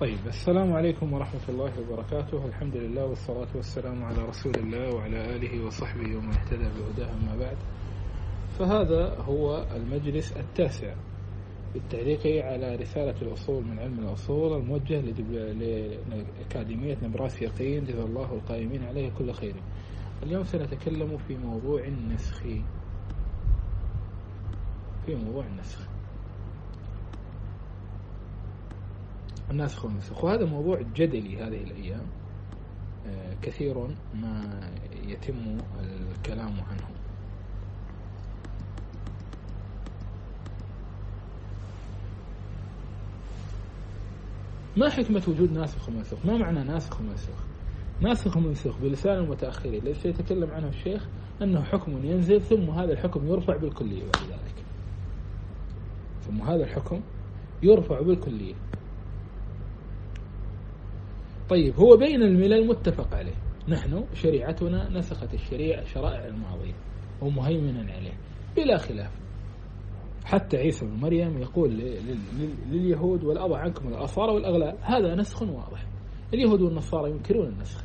طيب السلام عليكم ورحمة الله وبركاته. الحمد لله والصلاة والسلام على رسول الله وعلى آله وصحبه ومن اهتدى بهداه أما بعد. فهذا هو المجلس التاسع بالتعليق على رسالة الأصول من علم الأصول الموجه لأكاديمية نبراس يقين. جزا الله القائمين عليه كل خير. اليوم سنتكلم في موضوع النسخ. في موضوع النسخ. الناسخ والمنسوخ وهذا موضوع جدلي هذه الأيام. آه، كثير ما يتم الكلام عنه. ما حكمة وجود ناسخ ومنسوخ؟ ما معنى ناسخ ومنسوخ؟ ناسخ ومنسوخ بلسان المتأخرين الذي سيتكلم عنه الشيخ؟ أنه حكم ينزل ثم هذا الحكم يرفع بالكلية. بعد ذلك ثم هذا الحكم يرفع بالكلية. طيب هو بين الملل متفق عليه. نحن شريعتنا نسخت الشريعة شرائع الماضية ومهيمنا عليه. بلا خلاف. حتى عيسى بن مريم يقول لليهود والأضع عنكم الأصارى والأغلال هذا نسخ واضح. اليهود والنصارى ينكرون النسخ.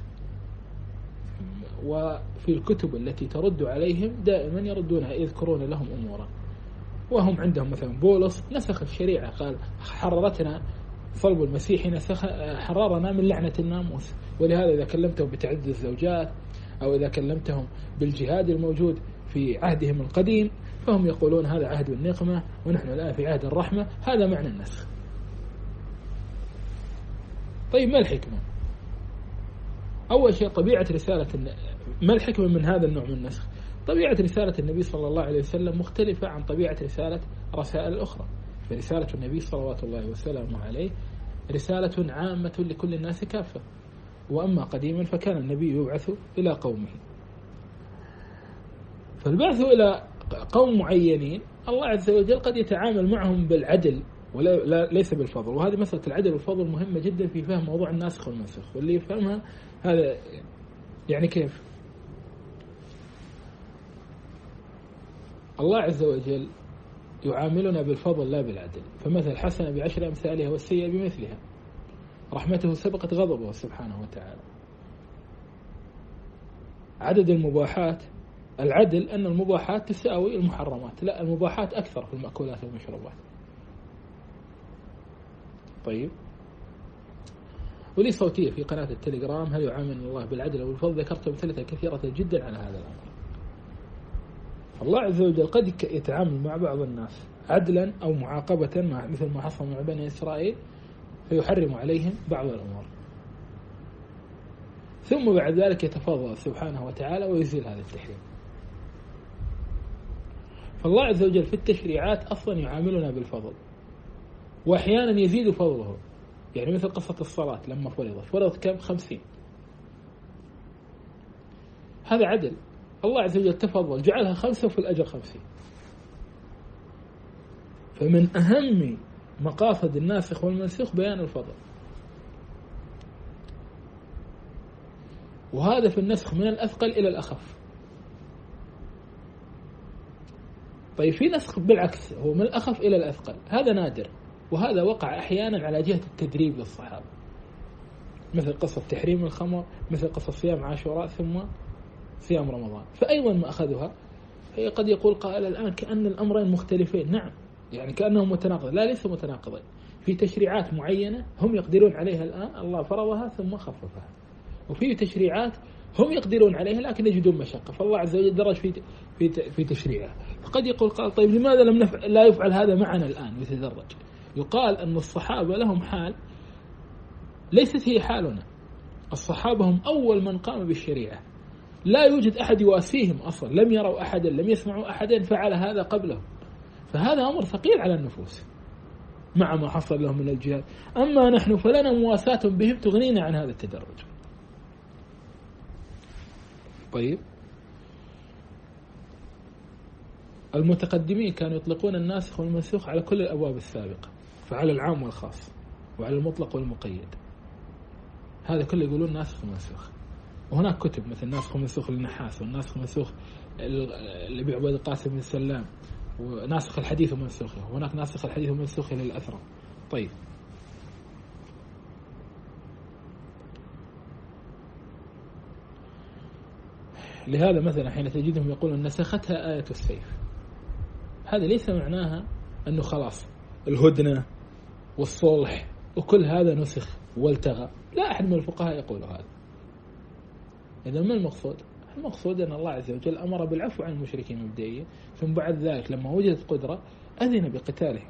وفي الكتب التي ترد عليهم دائما يردونها يذكرون لهم أمورا. وهم عندهم مثلا بولس نسخ الشريعة قال حررتنا صلب المسيح نسخ حررنا من لعنة الناموس. ولهذا إذا كلمتهم بتعدد الزوجات أو إذا كلمتهم بالجهاد الموجود في عهدهم القديم فهم يقولون هذا عهد النقمة ونحن الآن في عهد الرحمة. هذا معنى النسخ. طيب ما الحكمة؟ أول شيء طبيعة رسالة ما الحكمة من هذا النوع من النسخ؟ طبيعة رسالة النبي صلى الله عليه وسلم مختلفة عن طبيعة رسالة رسائل الأخرى فرسالة النبي صلوات الله وسلامه عليه رسالة عامة لكل الناس كافة. وأما قديما فكان النبي يبعث إلى قومه. فالبعث إلى قوم معينين الله عز وجل قد يتعامل معهم بالعدل ولا ليس بالفضل. وهذه مسألة العدل والفضل مهمة جدا في فهم موضوع الناسخ والمنسوخ. واللي يفهمها هذا يعني كيف؟ الله عز وجل يعاملنا بالفضل لا بالعدل. فمثل حسنة بعشر أمثالها والسيئة بمثلها. رحمته سبقت غضبه سبحانه وتعالى. عدد المباحات العدل أن المباحات تساوي المحرمات لا المباحات أكثر في المأكولات والمشروبات. طيب. ولي صوتية في قناة التليجرام هل يعامل الله بالعدل أو بالفضل ذكرت أمثلة كثيرة جدا على هذا الأمر. الله عز وجل قد يتعامل مع بعض الناس عدلا أو معاقبة مع مثل ما حصل مع بني إسرائيل فيحرم عليهم بعض الأمور. ثم بعد ذلك يتفضل سبحانه وتعالى ويزيل هذا التحريم. فالله عز وجل في التشريعات أصلا يعاملنا بالفضل وأحيانا يزيد فضله. يعني مثل قصة الصلاة لما فرضت فرضت كم؟ خمسين. هذا عدل. الله عز وجل تفضل جعلها خمسة وفي الأجر خمسين. فمن أهم مقاصد الناسخ والمنسوخ بيان الفضل. وهذا في النسخ من الأثقل إلى الأخف. طيب في نسخ بالعكس هو من الأخف إلى الأثقل. هذا نادر وهذا وقع أحيانا على جهة التدريب للصحابة. مثل قصة تحريم الخمر مثل قصة صيام عاشوراء ثم صيام رمضان. فأيضا ما أخذها قد يقول قائل الآن كأن الأمرين مختلفين. نعم. يعني كأنهم متناقضين. لا ليسوا متناقضين. في تشريعات معينة هم يقدرون عليها الآن. الله فرضها ثم خففها. وفي تشريعات هم يقدرون عليها لكن يجدون مشقة. فالله عز وجل درج في في في تشريعها. فقد يقول قال طيب لماذا لم نفعل لا يفعل هذا معنا الآن يتدرج؟ يقال أن الصحابة لهم حال ليست هي حالنا. الصحابة هم أول من قام بالشريعة. لا يوجد أحد يواسيهم أصلا. لم يروا أحدا لم يسمعوا أحدا فعل هذا قبلهم فهذا أمر ثقيل على النفوس مع ما حصل لهم من الجهاد. أما نحن فلنا مواساة بهم تغنينا عن هذا التدرج. طيب. المتقدمين كانوا يطلقون الناسخ والمنسوخ على كل الأبواب السابقة فعلى العام والخاص وعلى المطلق والمقيد. هذا كله يقولون ناسخ ومنسوخ. وهناك كتب مثل ناسخ ومنسوخ للنحاس والناسخ ومنسوخ لابي عبيد القاسم بن سلام وناسخ الحديث ومنسوخه وهناك ناسخ الحديث ومنسوخه للأثرة. طيب. لهذا مثلا حين تجدهم يقولون نسختها آية السيف. هذا ليس معناها أنه خلاص الهدنة والصلح وكل هذا نسخ والتغى. لا أحد من الفقهاء يقول هذا. إذا ما المقصود. المقصود أن الله عز وجل أمر بالعفو عن المشركين مبدئيا ثم بعد ذلك لما وجدت قدرة أذن بقتالهم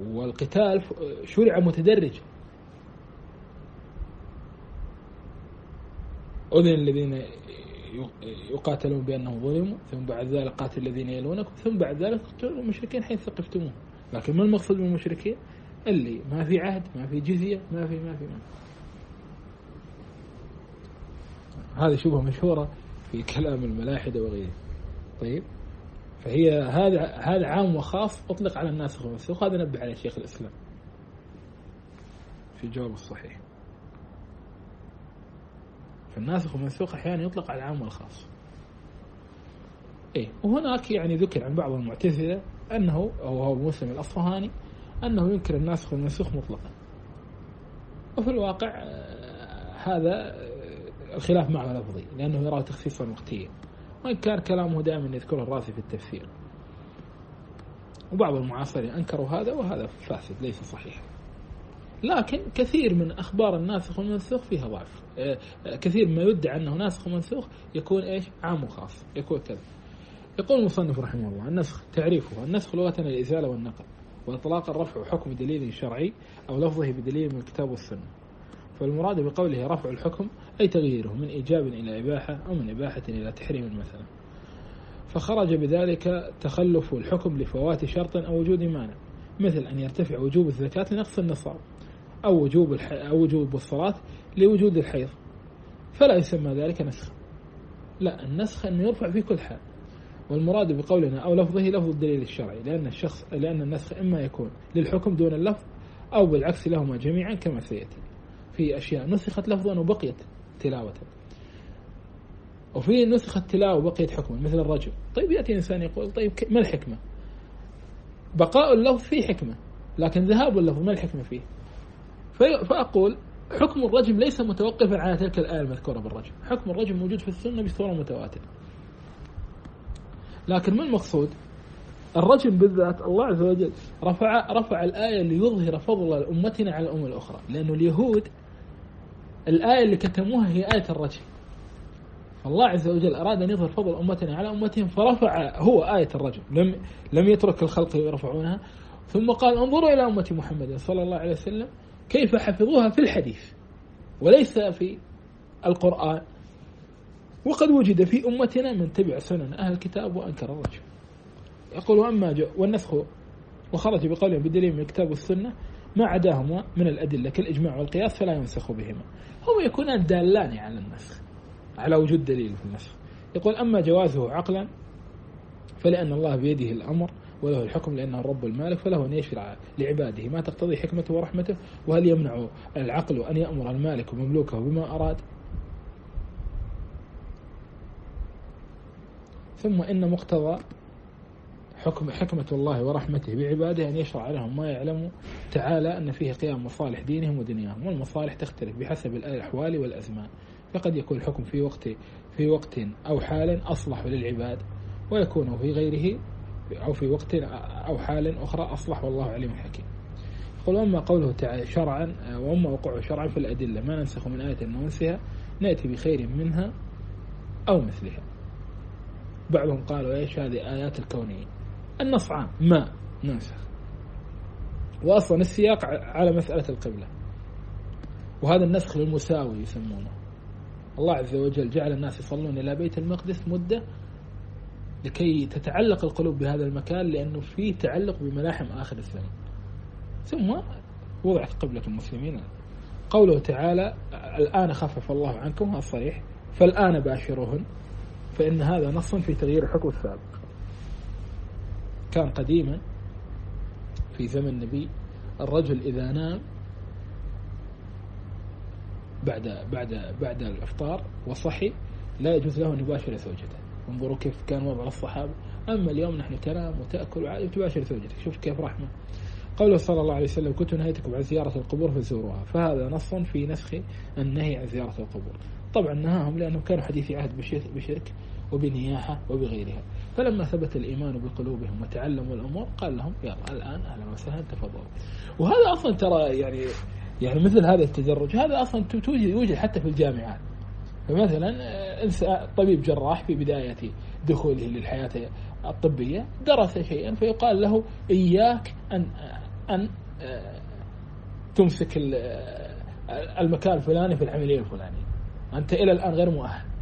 والقتال شرع متدرج. أذن الذين يقاتلون بأنهم ظلموا ثم بعد ذلك قاتل الذين يلونكم ثم بعد ذلك اقتلوا المشركين حيث ثقفتموهم لكن ما المقصود بالمشركين اللي ما في عهد ما في جزية ما في ما في ما هذه شبهة مشهورة في كلام الملاحدة وغيره. طيب فهي هذا هذا عام وخاص أطلق على الناسخ والمنسوخ هذا نبه عليه شيخ الإسلام. في الجواب الصحيح. فالناسخ والمنسوخ أحيانا يطلق على العام والخاص إيه وهناك يعني ذكر عن بعض المعتزلة أنه أو هو مسلم الأصفهاني أنه ينكر الناسخ والمنسوخ مطلقا. وفي الواقع آه، هذا الخلاف معه لفظي لأنه يراه تخصيصا وقتيا. وإن كان كلامه دائما يذكره الراسي في التفسير. وبعض المعاصرين أنكروا هذا وهذا فاسد ليس صحيحا لكن كثير من أخبار الناسخ والمنسوخ فيها ضعف. آه، كثير ما يدعى أنه ناسخ ومنسوخ يكون إيش؟ عام وخاص يكون كذا. يقول المصنف رحمه الله النسخ تعريفه النسخ لغة الإزالة والنقل وإطلاق الرفع حكم دليل شرعي أو لفظه بدليل من الكتاب والسنة. فالمراد بقوله رفع الحكم أي تغييره من إيجاب إلى إباحة أو من إباحة إلى تحريم مثلا فخرج بذلك تخلف الحكم لفوات شرط أو وجود مانع مثل أن يرتفع وجوب الزكاة لنقص النصاب أو وجوب الح... أو وجوب الصلاة لوجود الحيض. فلا يسمى ذلك نسخ. لا النسخ أنه يرفع في كل حال. والمراد بقولنا أو لفظه لفظ الدليل الشرعي لأن الشخص لأن النسخ إما يكون للحكم دون اللفظ أو بالعكس لهما جميعا كما سيأتي. في أشياء. نسخت لفظا وبقيت تلاوة. وفي نسخت تلاوة وبقيت حكما مثل الرجم طيب يأتي إنسان يقول طيب ما الحكمة؟ بقاء اللفظ فيه حكمة لكن ذهاب اللفظ ما الحكمة فيه. فأقول حكم الرجم ليس متوقفا على تلك الآية المذكورة بالرجم حكم الرجم موجود في السنة بصورة متواترة. لكن ما المقصود؟ الرجم بالذات الله عز وجل رفع رفع الآية ليظهر فضل أمتنا على الأمم الأخرى. لأنه اليهود الآية اللي كتموها هي آية الرجل الله عز وجل أراد أن يظهر فضل أمتنا على أمتهم فرفع هو آية الرجل لم لم يترك الخلق يرفعونها. ثم قال انظروا إلى أمة محمد صلى الله عليه وسلم كيف حفظوها في الحديث وليس في القرآن. وقد وجد في أمتنا من تبع سنن أهل الكتاب وأنكر الرجل يقول وأما والنسخ وخرج بقولهم بدليل من الكتاب والسنة ما عداهما من الأدلة كالإجماع والقياس فلا ينسخ بهما. هم يكونان دالان على النسخ على وجود دليل في النسخ. يقول أما جوازه عقلا فلأن الله بيده الأمر وله الحكم لأنه الرب المالك فله أن يشرع لعباده. ما تقتضي حكمته ورحمته؟ وهل يمنع العقل أن يأمر المالك ومملوكه بما أراد؟ ثم إن مقتضى حكم حكمة الله ورحمته بعباده أن يشرع لهم ما يعلم تعالى أن فيه قيام مصالح دينهم ودنياهم والمصالح تختلف بحسب الأحوال والأزمان. فقد يكون الحكم في وقت في وقت أو حال أصلح للعباد ويكون في غيره أو في وقت أو حال أخرى أصلح والله عليم حكيم. يقول وأما قوله تعالى شرعا وأما وقوعه شرعا في الأدلة ما ننسخ من آية ننسها نأتي بخير منها أو مثلها. بعضهم قالوا إيش هذه آيات الكونية؟ النص عام. ما. ننسخ وأصلا السياق على مسألة القبلة. وهذا النسخ للمساوي يسمونه. الله عز وجل جعل الناس يصلون إلى بيت المقدس مدة لكي تتعلق القلوب بهذا المكان لأنه فيه تعلق بملاحم آخر الزمن. ثم وضعت قبلة المسلمين. قوله تعالى الآن خفف الله عنكم هذا صريح. فالآن باشروهن فإن هذا نص في تغيير الحكم السابق كان قديما في زمن النبي الرجل إذا نام بعد بعد بعد الإفطار وصحي لا يجوز له أن يباشر زوجته. انظروا كيف كان وضع الصحابة. أما اليوم نحن تنام وتأكل وتباشر زوجتك. شوف كيف رحمة. قوله صلى الله عليه وسلم كنت نهيتكم عن زيارة القبور فزوروها. فهذا نص في نسخ النهي عن زيارة القبور. طبعا نهاهم لأنهم كانوا حديثي عهد بشرك. وبنياحة وبغيرها. فلما ثبت الإيمان بقلوبهم وتعلموا الأمور قال لهم يلا الآن أهلا وسهلا تفضلوا. وهذا أصلا ترى يعني يعني مثل هذا التدرج. هذا أصلا توجد يوجد حتى في الجامعات. فمثلا طبيب جراح في بداية دخوله للحياة الطبية درس شيئا فيقال له إياك أن أن تمسك المكان الفلاني في العملية الفلانية. أنت إلى الآن غير مؤهل.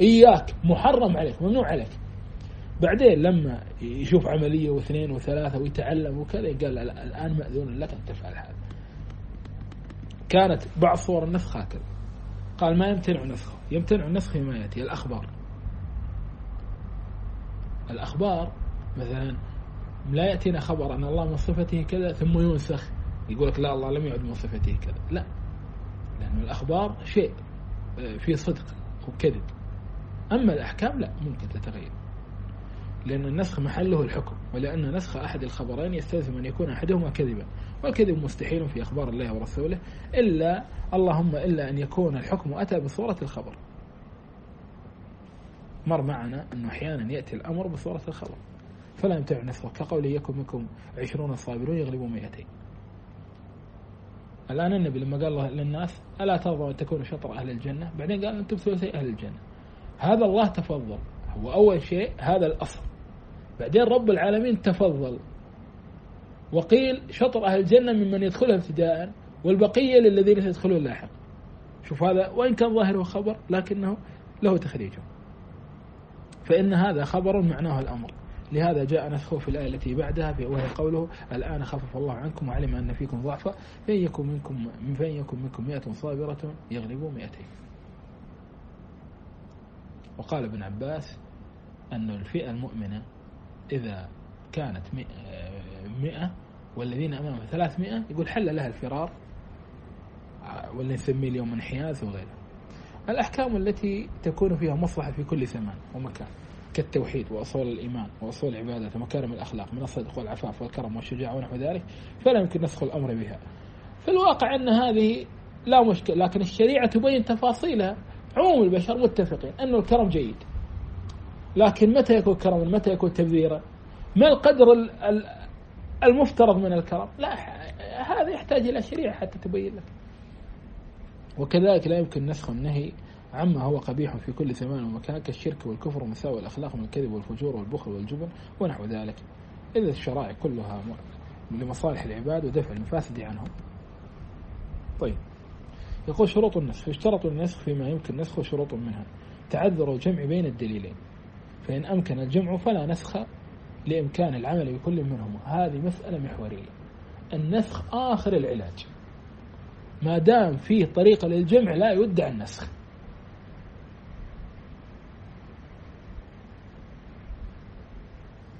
إياك محرم عليك ممنوع عليك. بعدين لما يشوف عملية واثنين وثلاثة ويتعلم وكذا قال الآن مأذون لك أن تفعل هذا. كانت بعض صور النسخ هكذا. قال ما يمتنع نسخه يمتنع النسخ فيما يأتي الأخبار. الأخبار مثلا لا يأتينا خبر أن الله من صفته كذا ثم ينسخ يقول لك لا الله لم يعد من صفته كذا. لا لأن الأخبار شيء آه، في صدق وكذب. أما الأحكام لا ممكن تتغير. لأن النسخ محله الحكم ولأن نسخ أحد الخبرين يستلزم أن يكون أحدهما كذبا. والكذب مستحيل في أخبار الله ورسوله إلا اللهم إلا أن يكون الحكم أتى بصورة الخبر. مر معنا أنه أحيانا يأتي الأمر بصورة الخبر. فلا يمتنع نسخه. كقوله يكن منكم عشرون صابرون يغلبوا مئتين. الآن النبي لما قال للناس ألا ترضوا أن تكونوا شطر أهل الجنة؟ بعدين قال أنتم ثلثي أهل الجنة. هذا الله تفضل. هو أول شيء هذا الأصل. بعدين رب العالمين تفضل. وقيل شطر أهل الجنة ممن يدخلها ابتداء والبقية للذين سيدخلون لاحقا شوف هذا وإن كان ظاهره خبر لكنه له تخريجه فإن هذا خبر معناه الأمر. لهذا جاء نسخه في الآية التي بعدها وهي قوله الآن خفف الله عنكم وعلم أن فيكم ضعفا فإن يكن منكم فإن يكن منكم مئة صابرة يغلبوا مئتين. وقال ابن عباس أن الفئة المؤمنة إذا كانت مئة والذين أمامها ثلاثمائة يقول حل لها الفرار واللي نسميه اليوم انحياز وغيره. الأحكام التي تكون فيها مصلحة في كل زمان ومكان كالتوحيد وأصول الإيمان وأصول العبادة ومكارم الأخلاق من الصدق والعفاف والكرم والشجاعة ونحو ذلك فلا يمكن نسخ الأمر بها. في الواقع أن هذه لا مشكلة لكن الشريعة تبين تفاصيلها. عموم البشر متفقين أن الكرم جيد. لكن متى يكون كرما متى يكون تبذيرا ما القدر المفترض من الكرم؟ لا هذا يحتاج إلى شريعة حتى تبين لك. وكذلك لا يمكن نسخ النهي عما هو قبيح في كل زمان ومكان كالشرك والكفر ومساوئ الأخلاق من الكذب والفجور والبخل والجبن ونحو ذلك. إذا الشرائع كلها لمصالح العباد ودفع المفاسد عنهم. يقول شروط النسخ. يشترط النسخ فيما يمكن نسخه شروط منها. تعذر الجمع بين الدليلين. فإن أمكن الجمع فلا نسخ لإمكان العمل بكل منهما. هذه مسألة محورية. النسخ آخر العلاج. ما دام فيه طريقة للجمع لا يدعى النسخ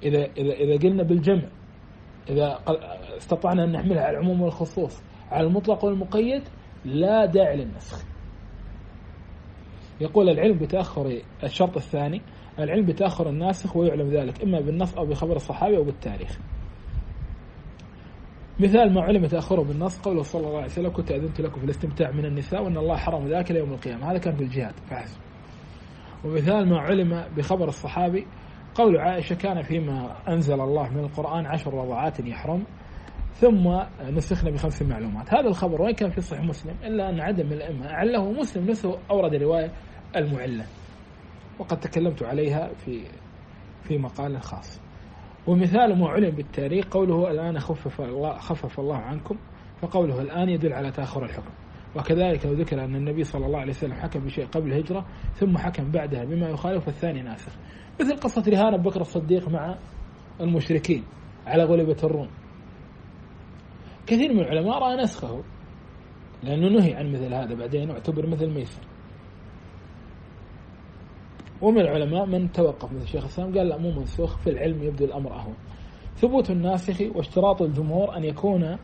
إذا إذا إذا قلنا بالجمع إذا استطعنا أن نحملها على العموم والخصوص على المطلق والمقيد لا داعي للنسخ. يقول العلم بتأخر الشرط الثاني العلم بتأخر الناسخ ويعلم ذلك إما بالنص أو بخبر الصحابي أو بالتاريخ. مثال ما علم تأخره بالنص قوله صلى الله عليه وسلم كنت أذنت لكم في الاستمتاع من النساء وأن الله حرم ذلك ليوم القيامة. هذا كان في الجهاد فحسب ومثال ما علم بخبر الصحابي قول عائشة كان فيما أنزل الله من القرآن عشر رضعات يحرم. ثم نسخنا بخمس معلومات. هذا الخبر وين كان في صحيح مسلم؟ إلا أن عدم الأئمة أعله مسلم نفسه أورد رواية المعلة. وقد تكلمت عليها في في مقال خاص. ومثال ما علم بالتاريخ قوله الآن خفف الله خفف الله عنكم فقوله الآن يدل على تأخر الحكم. وكذلك لو ذكر أن النبي صلى الله عليه وسلم حكم بشيء قبل الهجرة ثم حكم بعدها بما يخالف الثاني ناسخ. مثل قصة رهان بكر الصديق مع المشركين على غلبة الروم. كثير من العلماء رأى نسخه لأنه نهي عن مثل هذا بعدين اعتبر مثل ميسر ومن العلماء من توقف مثل الشيخ الإسلام قال لا مو منسوخ في العلم يبدو الأمر أهون. ثبوت الناسخ واشتراط الجمهور أن يكون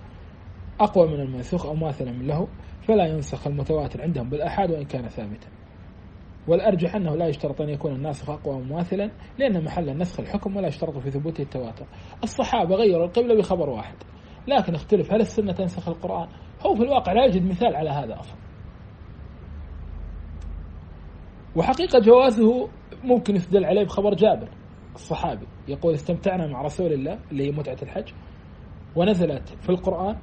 أقوى من المنسوخ أو ماثلا له فلا ينسخ المتواتر عندهم بالاحاد وإن كان ثابتا. والأرجح أنه لا يشترط أن يكون الناسخ أقوى مماثلا لأن محل النسخ الحكم ولا يشترط في ثبوته التواتر. الصحابة غيروا القبلة بخبر واحد. لكن اختلف هل السنة تنسخ القرآن؟ هو في الواقع لا يوجد مثال على هذا أصلا. وحقيقة جوازه ممكن يستدل عليه بخبر جابر الصحابي يقول استمتعنا مع رسول الله اللي هي متعة الحج ونزلت في القرآن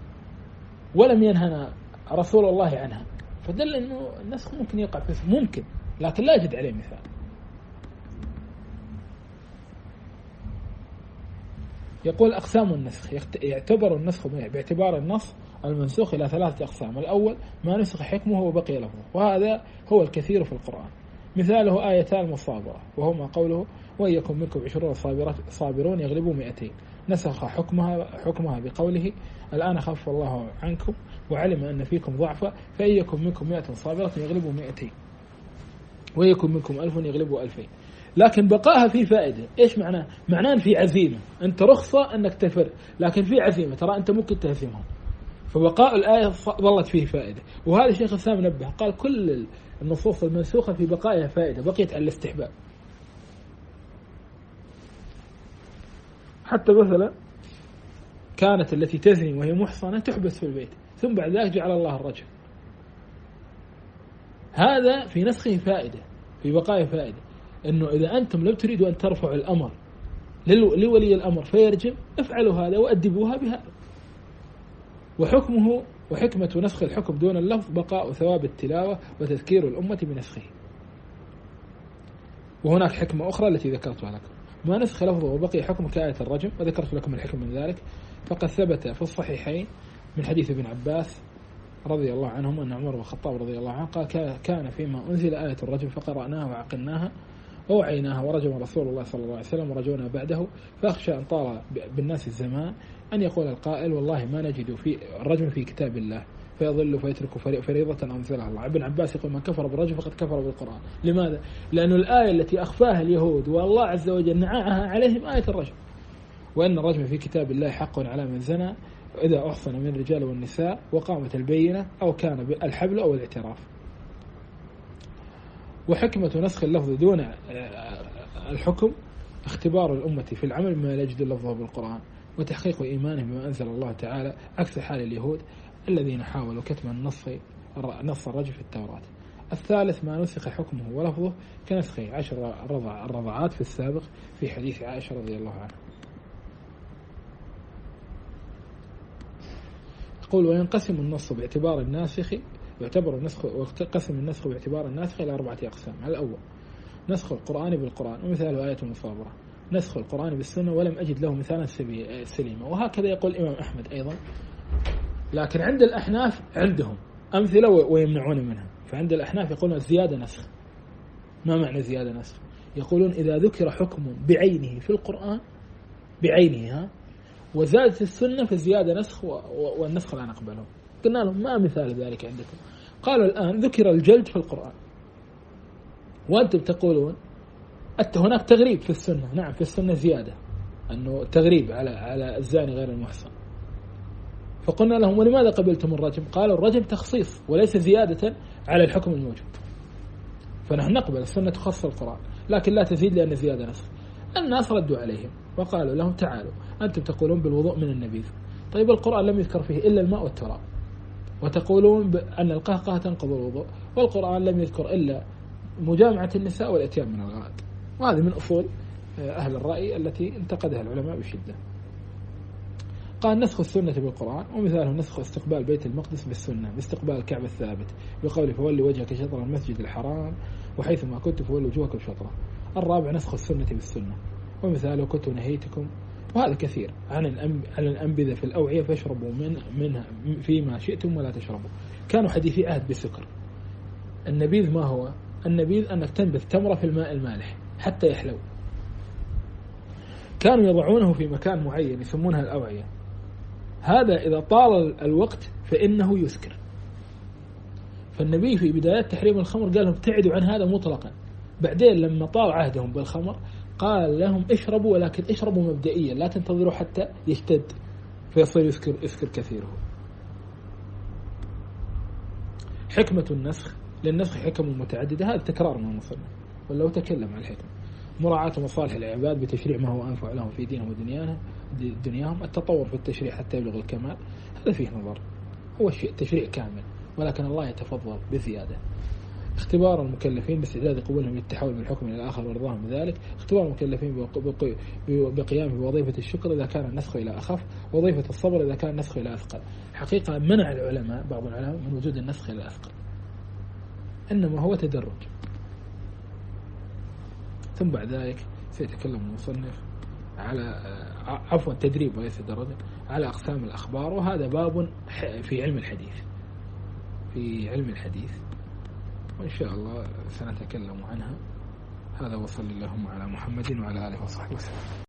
ولم ينهنا رسول الله عنها. فدل إنه النسخ ممكن يقع في ممكن لكن لا يجد عليه مثال. يقول أقسام النسخ. يعتبر النسخ باعتبار النص المنسوخ إلى ثلاثة أقسام. الأول ما نسخ حكمه وبقي لفظه وهذا هو الكثير في القرآن. مثاله آيتان المصابرة وهما قوله وإن يكن منكم عشرون صابرون يغلبوا مئتين. نسخ حكمها حكمها بقوله الآن خف الله عنكم وعلم أن فيكم ضعفا فإن يكن منكم مئة صابرة يغلبوا مئتين. يكن منكم ألف يغلبوا ألفين. لكن بقائها في فائدة. إيش معناه؟ معناه في عزيمة. أنت رخصة أنك تفر لكن في عزيمة. ترى أنت ممكن تهزمهم. فبقاء الآية ظلت فيه فائدة. وهذا الشيخ الإسلام نبه. قال كل النصوص المنسوخة في بقائها فائدة. بقيت على الاستحباب. حتى مثلا كانت التي تزني وهي محصنة تحبس في البيت. ثم بعد ذلك جعل الله الرجل هذا في نسخه فائدة. في بقائه فائدة. أنه إذا أنتم لم تريدوا أن ترفعوا الأمر لولي الأمر فيرجم افعلوا هذا وأدبوها بهذا وحكمه وحكمة نسخ الحكم دون اللفظ بقاء ثواب التلاوة وتذكير الأمة بنسخه. وهناك حكمة أخرى التي ذكرتها لكم. ما نسخ لفظه وبقي حكم كآية الرجم وذكرت لكم الحكم من ذلك. فقد ثبت في الصحيحين من حديث ابن عباس رضي الله عنهم أن عمر بن الخطاب رضي الله عنه قال كان فيما أنزل آية الرجم فقرأناها وعقلناها ووعيناها ورجم رسول الله صلى الله عليه وسلم ورجونا بعده فأخشى أن طال بالناس الزمان أن يقول القائل والله ما نجد في الرجم في كتاب الله فيضل فيترك فريضة أنزلها الله. ابن عباس يقول من كفر بالرجم فقد كفر بالقرآن. لماذا؟ لأن الآية التي أخفاها اليهود والله عز وجل نعاها عليهم آية الرجم وأن الرجم في كتاب الله حق على من زنى إذا أحصن من الرجال والنساء وقامت البينة أو كان الحبل أو الاعتراف. وحكمة نسخ اللفظ دون الحكم اختبار الأمة في العمل بما لا يجد لفظه بالقرآن وتحقيق إيمانهم بما أنزل الله تعالى عكس حال اليهود الذين حاولوا كتم النص نص الرجل في التوراة. الثالث ما نسخ حكمه ولفظه كنسخ عشر الرضعات في السابق في حديث عائشة رضي الله عنها. يقول وينقسم النص باعتبار الناسخ يعتبر النسخ وقسم النسخ باعتبار الناسخ إلى أربعة أقسام. الأول نسخ القرآن بالقرآن ومثاله آية المصابرة نسخ القرآن بالسنة ولم أجد له مثالا سليما. وهكذا يقول الإمام أحمد أيضا. لكن عند الأحناف عندهم أمثلة ويمنعون منها. فعند الأحناف يقولون الزيادة نسخ. ما معنى زيادة نسخ؟ يقولون إذا ذكر حكم بعينه في القرآن بعينه ها وزادت السنة فالزيادة نسخ والنسخ لا نقبله. قلنا لهم ما مثال ذلك عندكم. قالوا الآن ذكر الجلد في القرآن. وأنتم تقولون أنت هناك تغريب في السنة. نعم في السنة زيادة. أنه تغريب على على الزاني غير المحصن. فقلنا لهم ولماذا قبلتم الرجم؟ قالوا الرجم تخصيص وليس زيادة على الحكم الموجود. فنحن نقبل السنة تخص القرآن لكن لا تزيد لأن زيادة نسخ الناس ردوا عليهم وقالوا لهم تعالوا أنتم تقولون بالوضوء من النبيذ. طيب القرآن لم يذكر فيه إلا الماء والتراب. وتقولون أن القهقه تنقض الوضوء والقرآن لم يذكر إلا مجامعة النساء والإتيان من الغائط. وهذه من أصول آه، أهل الرأي التي انتقدها العلماء بشدة. قال نسخ السنة بالقرآن ومثاله نسخ استقبال بيت المقدس بالسنة باستقبال الكعبة الثابت بقوله فولي وجهك شطر المسجد الحرام وحيثما كنت فولوا وجوهكم شطرة الرابع نسخ السنة بالسنة ومثاله كنت نهيتكم وهذا كثير. عن عن الأنبذة في الأوعية فاشربوا من منها فيما شئتم ولا تشربوا. كانوا حديثي عهد بسكر. النبيذ ما هو؟ النبيذ أنك تنبذ تمرة في الماء المالح حتى يحلو. كانوا يضعونه في مكان معين يسمونها الأوعية. هذا إذا طال الوقت فإنه يسكر. فالنبي في بدايات تحريم الخمر قال لهم ابتعدوا عن هذا مطلقا. بعدين لما طال عهدهم بالخمر قال لهم اشربوا ولكن اشربوا مبدئيا لا تنتظروا حتى يشتد فيصير يسكر يسكر كثيره. حكمة النسخ للنسخ حكم متعددة هذا تكرار من المصنف ولو تكلم عن الحكم. مراعاة مصالح العباد بتشريع ما هو أنفع لهم في دينهم ودنياهم دنياهم التطور في التشريع حتى يبلغ الكمال هذا فيه نظر. هو الشيء تشريع كامل ولكن الله يتفضل بزيادة. اختبار المكلفين باستعداد قبولهم للتحول من حكم إلى الآخر ورضاهم بذلك. اختبار المكلفين بقيام بوظيفة الشكر إذا كان النسخ إلى أخف وظيفة الصبر إذا كان النسخ إلى أثقل. حقيقة منع العلماء بعض العلماء من وجود النسخ إلى أثقل. إنما هو تدرج. ثم بعد ذلك سيتكلم المصنف على عفوا تدريب وليس درجة على أقسام الأخبار وهذا باب في علم الحديث. في علم الحديث. وإن شاء الله سنتكلم عنها. هذا وصلى اللهم على محمد وعلى آله وصحبه وسلم.